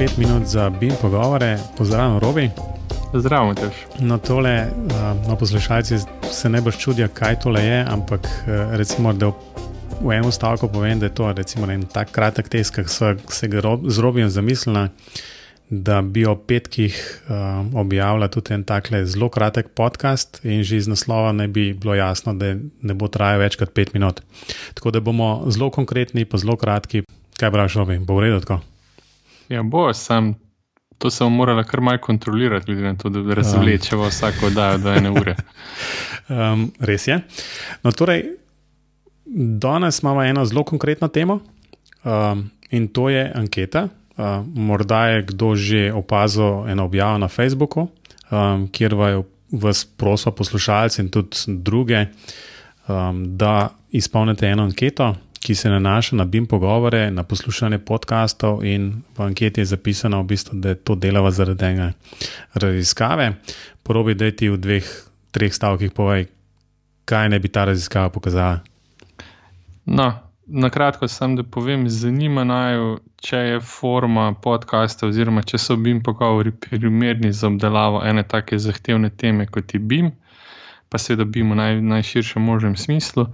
5 minut za BIM pogovore, pozdravljen, Robi. Zdravo, tež. No, tole, no, poslušalci se ne boš čudili, kaj tole je, ampak recimo, da v enem stavku povem, da je to recimo, en tak kratek test, ki se ga z Robijem zamislila, da bi o petkih objavila tudi en tak zelo kratek podcast in že iz naslova ne bi bilo jasno, da ne bo trajal več kot 5 minut. Tako da bomo zelo konkretni, pa zelo kratki. Kaj praviš, Robi, bo v redu tako? Ja, bo, sem. To se bomo morali kar malo kontrolirati, glede na to, da razvlečemo vsako oddajo do ene ure. um, res je. No, torej, danes imamo eno zelo konkretno temo um, in to je anketa. Uh, morda je kdo že opazil eno objavo na Facebooku, um, kjer vas prosijo poslušalci in tudi druge, um, da izpolnite eno anketo, ki se nanaša na BIM pogovore, na poslušanje podkastov, in v anketi je zapisano, v bistvu, da to delava zaradi ene raziskave. Probi, da ti v dveh, treh stavkih povej, kaj ne bi ta raziskava pokazala. No, na kratko, sem da povem, zanima naj, če je forma podcasta, oziroma če so BIM pogovori primerni za obdelavo ene take zahtevne teme kot je BIM, pa seveda BIM v naj, najširšem možnem smislu.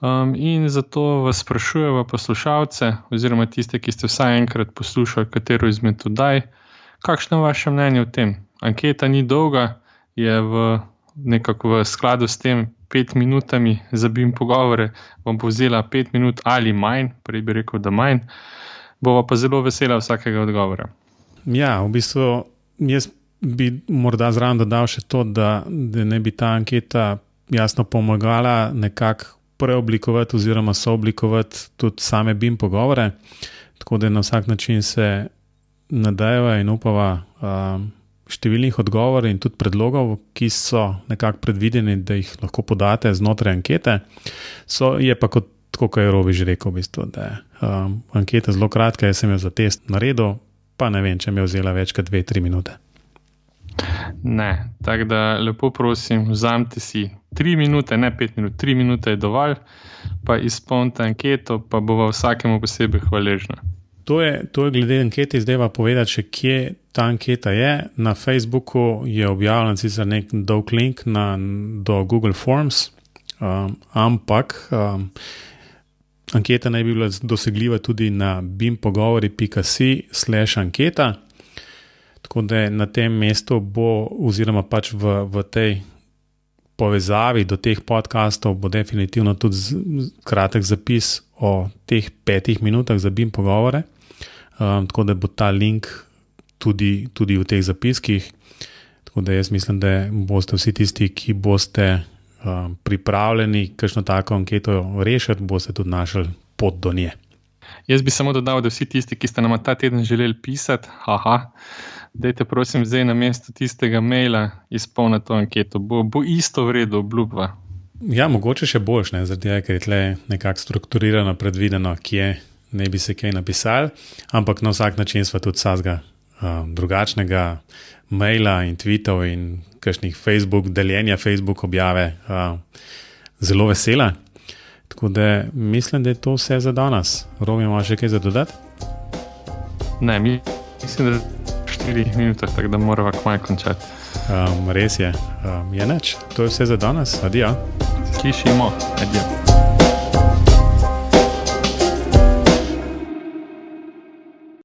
Um, in zato vas sprašujemo, poslušalce, oziroma tiste, ki ste vsaj enkrat poslušali katero izmed oddaj, kakšno je vaše mnenje o tem? Anketa ni dolga, je v nekako v skladu s tem pet minutami za BIM pogovore, bom povzela pet minut ali manj, prej bi rekel, da manj, bova pa zelo vesela vsakega odgovora. Ja, v bistvu jaz bi morda zraven dodal še to, da, da ne bi ta anketa jasno pomagala nekako preoblikovati oziroma sooblikovati tudi same BIM pogovore, tako da na vsak način se nadejava in upava um, številnih odgovorov in tudi predlogov, ki so nekako predvideni, da jih lahko podate znotraj ankete. So, je pa kot, kot je Robi že rekel, v bistvu, da je um, anketa zelo kratka, jaz sem jo za test naredil, pa ne vem, če mi je vzela več kot 2-3 minute. Ne, tako da lepo prosim, vzamite si tri minute, ne pet minut, tri minute je dovolj, pa izpolnite anketo, pa bo vsakemu posebej hvaležna. To je, to je glede ankete, zdaj pa povedati, še, kje ta anketa je. Na Facebooku je objavljen sicer nek dolg link na, do Google Forms, um, ampak um, anketa naj bi bila dosegljiva tudi na bimpogovori.com/slash anketa. Tako da na tem mestu bo, oziroma pač v, v tej povezavi do teh podkastov, bo definitivno tudi z, kratek zapis o teh petih minutah za BIM pogovore. Um, tako da bo ta link tudi, tudi v teh zapiskih. Tako da jaz mislim, da boste vsi tisti, ki boste um, pripravljeni kakšno tako anketo rešiti, boste tudi našli pot do nje. Jaz bi samo dodal, da vsi tisti, ki ste nam ta teden želeli pisati, haha. Dajte, prosim, zdaj na mesto tistega maila izpolniti to anketo. Bo, bo isto vredno, obljubva. Ja, mogoče še boš, ne, zaradi tega, ker je tle nekako strukturirano, predvideno, kje ne bi se kaj napisali, ampak na vsak način smo tudi sazga um, drugačnega maila in tweetov in kakšnih Facebook deljenja, Facebook objave um, zelo vesela. Tako da mislim, da je to vse za danes. Romi, imaš še kaj za dodati? Ne, mislim, da. 4 minute, tako da moramo kmaj končati. Um, res je, um, je neč. To je vse za danes, adijo. Slišimo, adijo.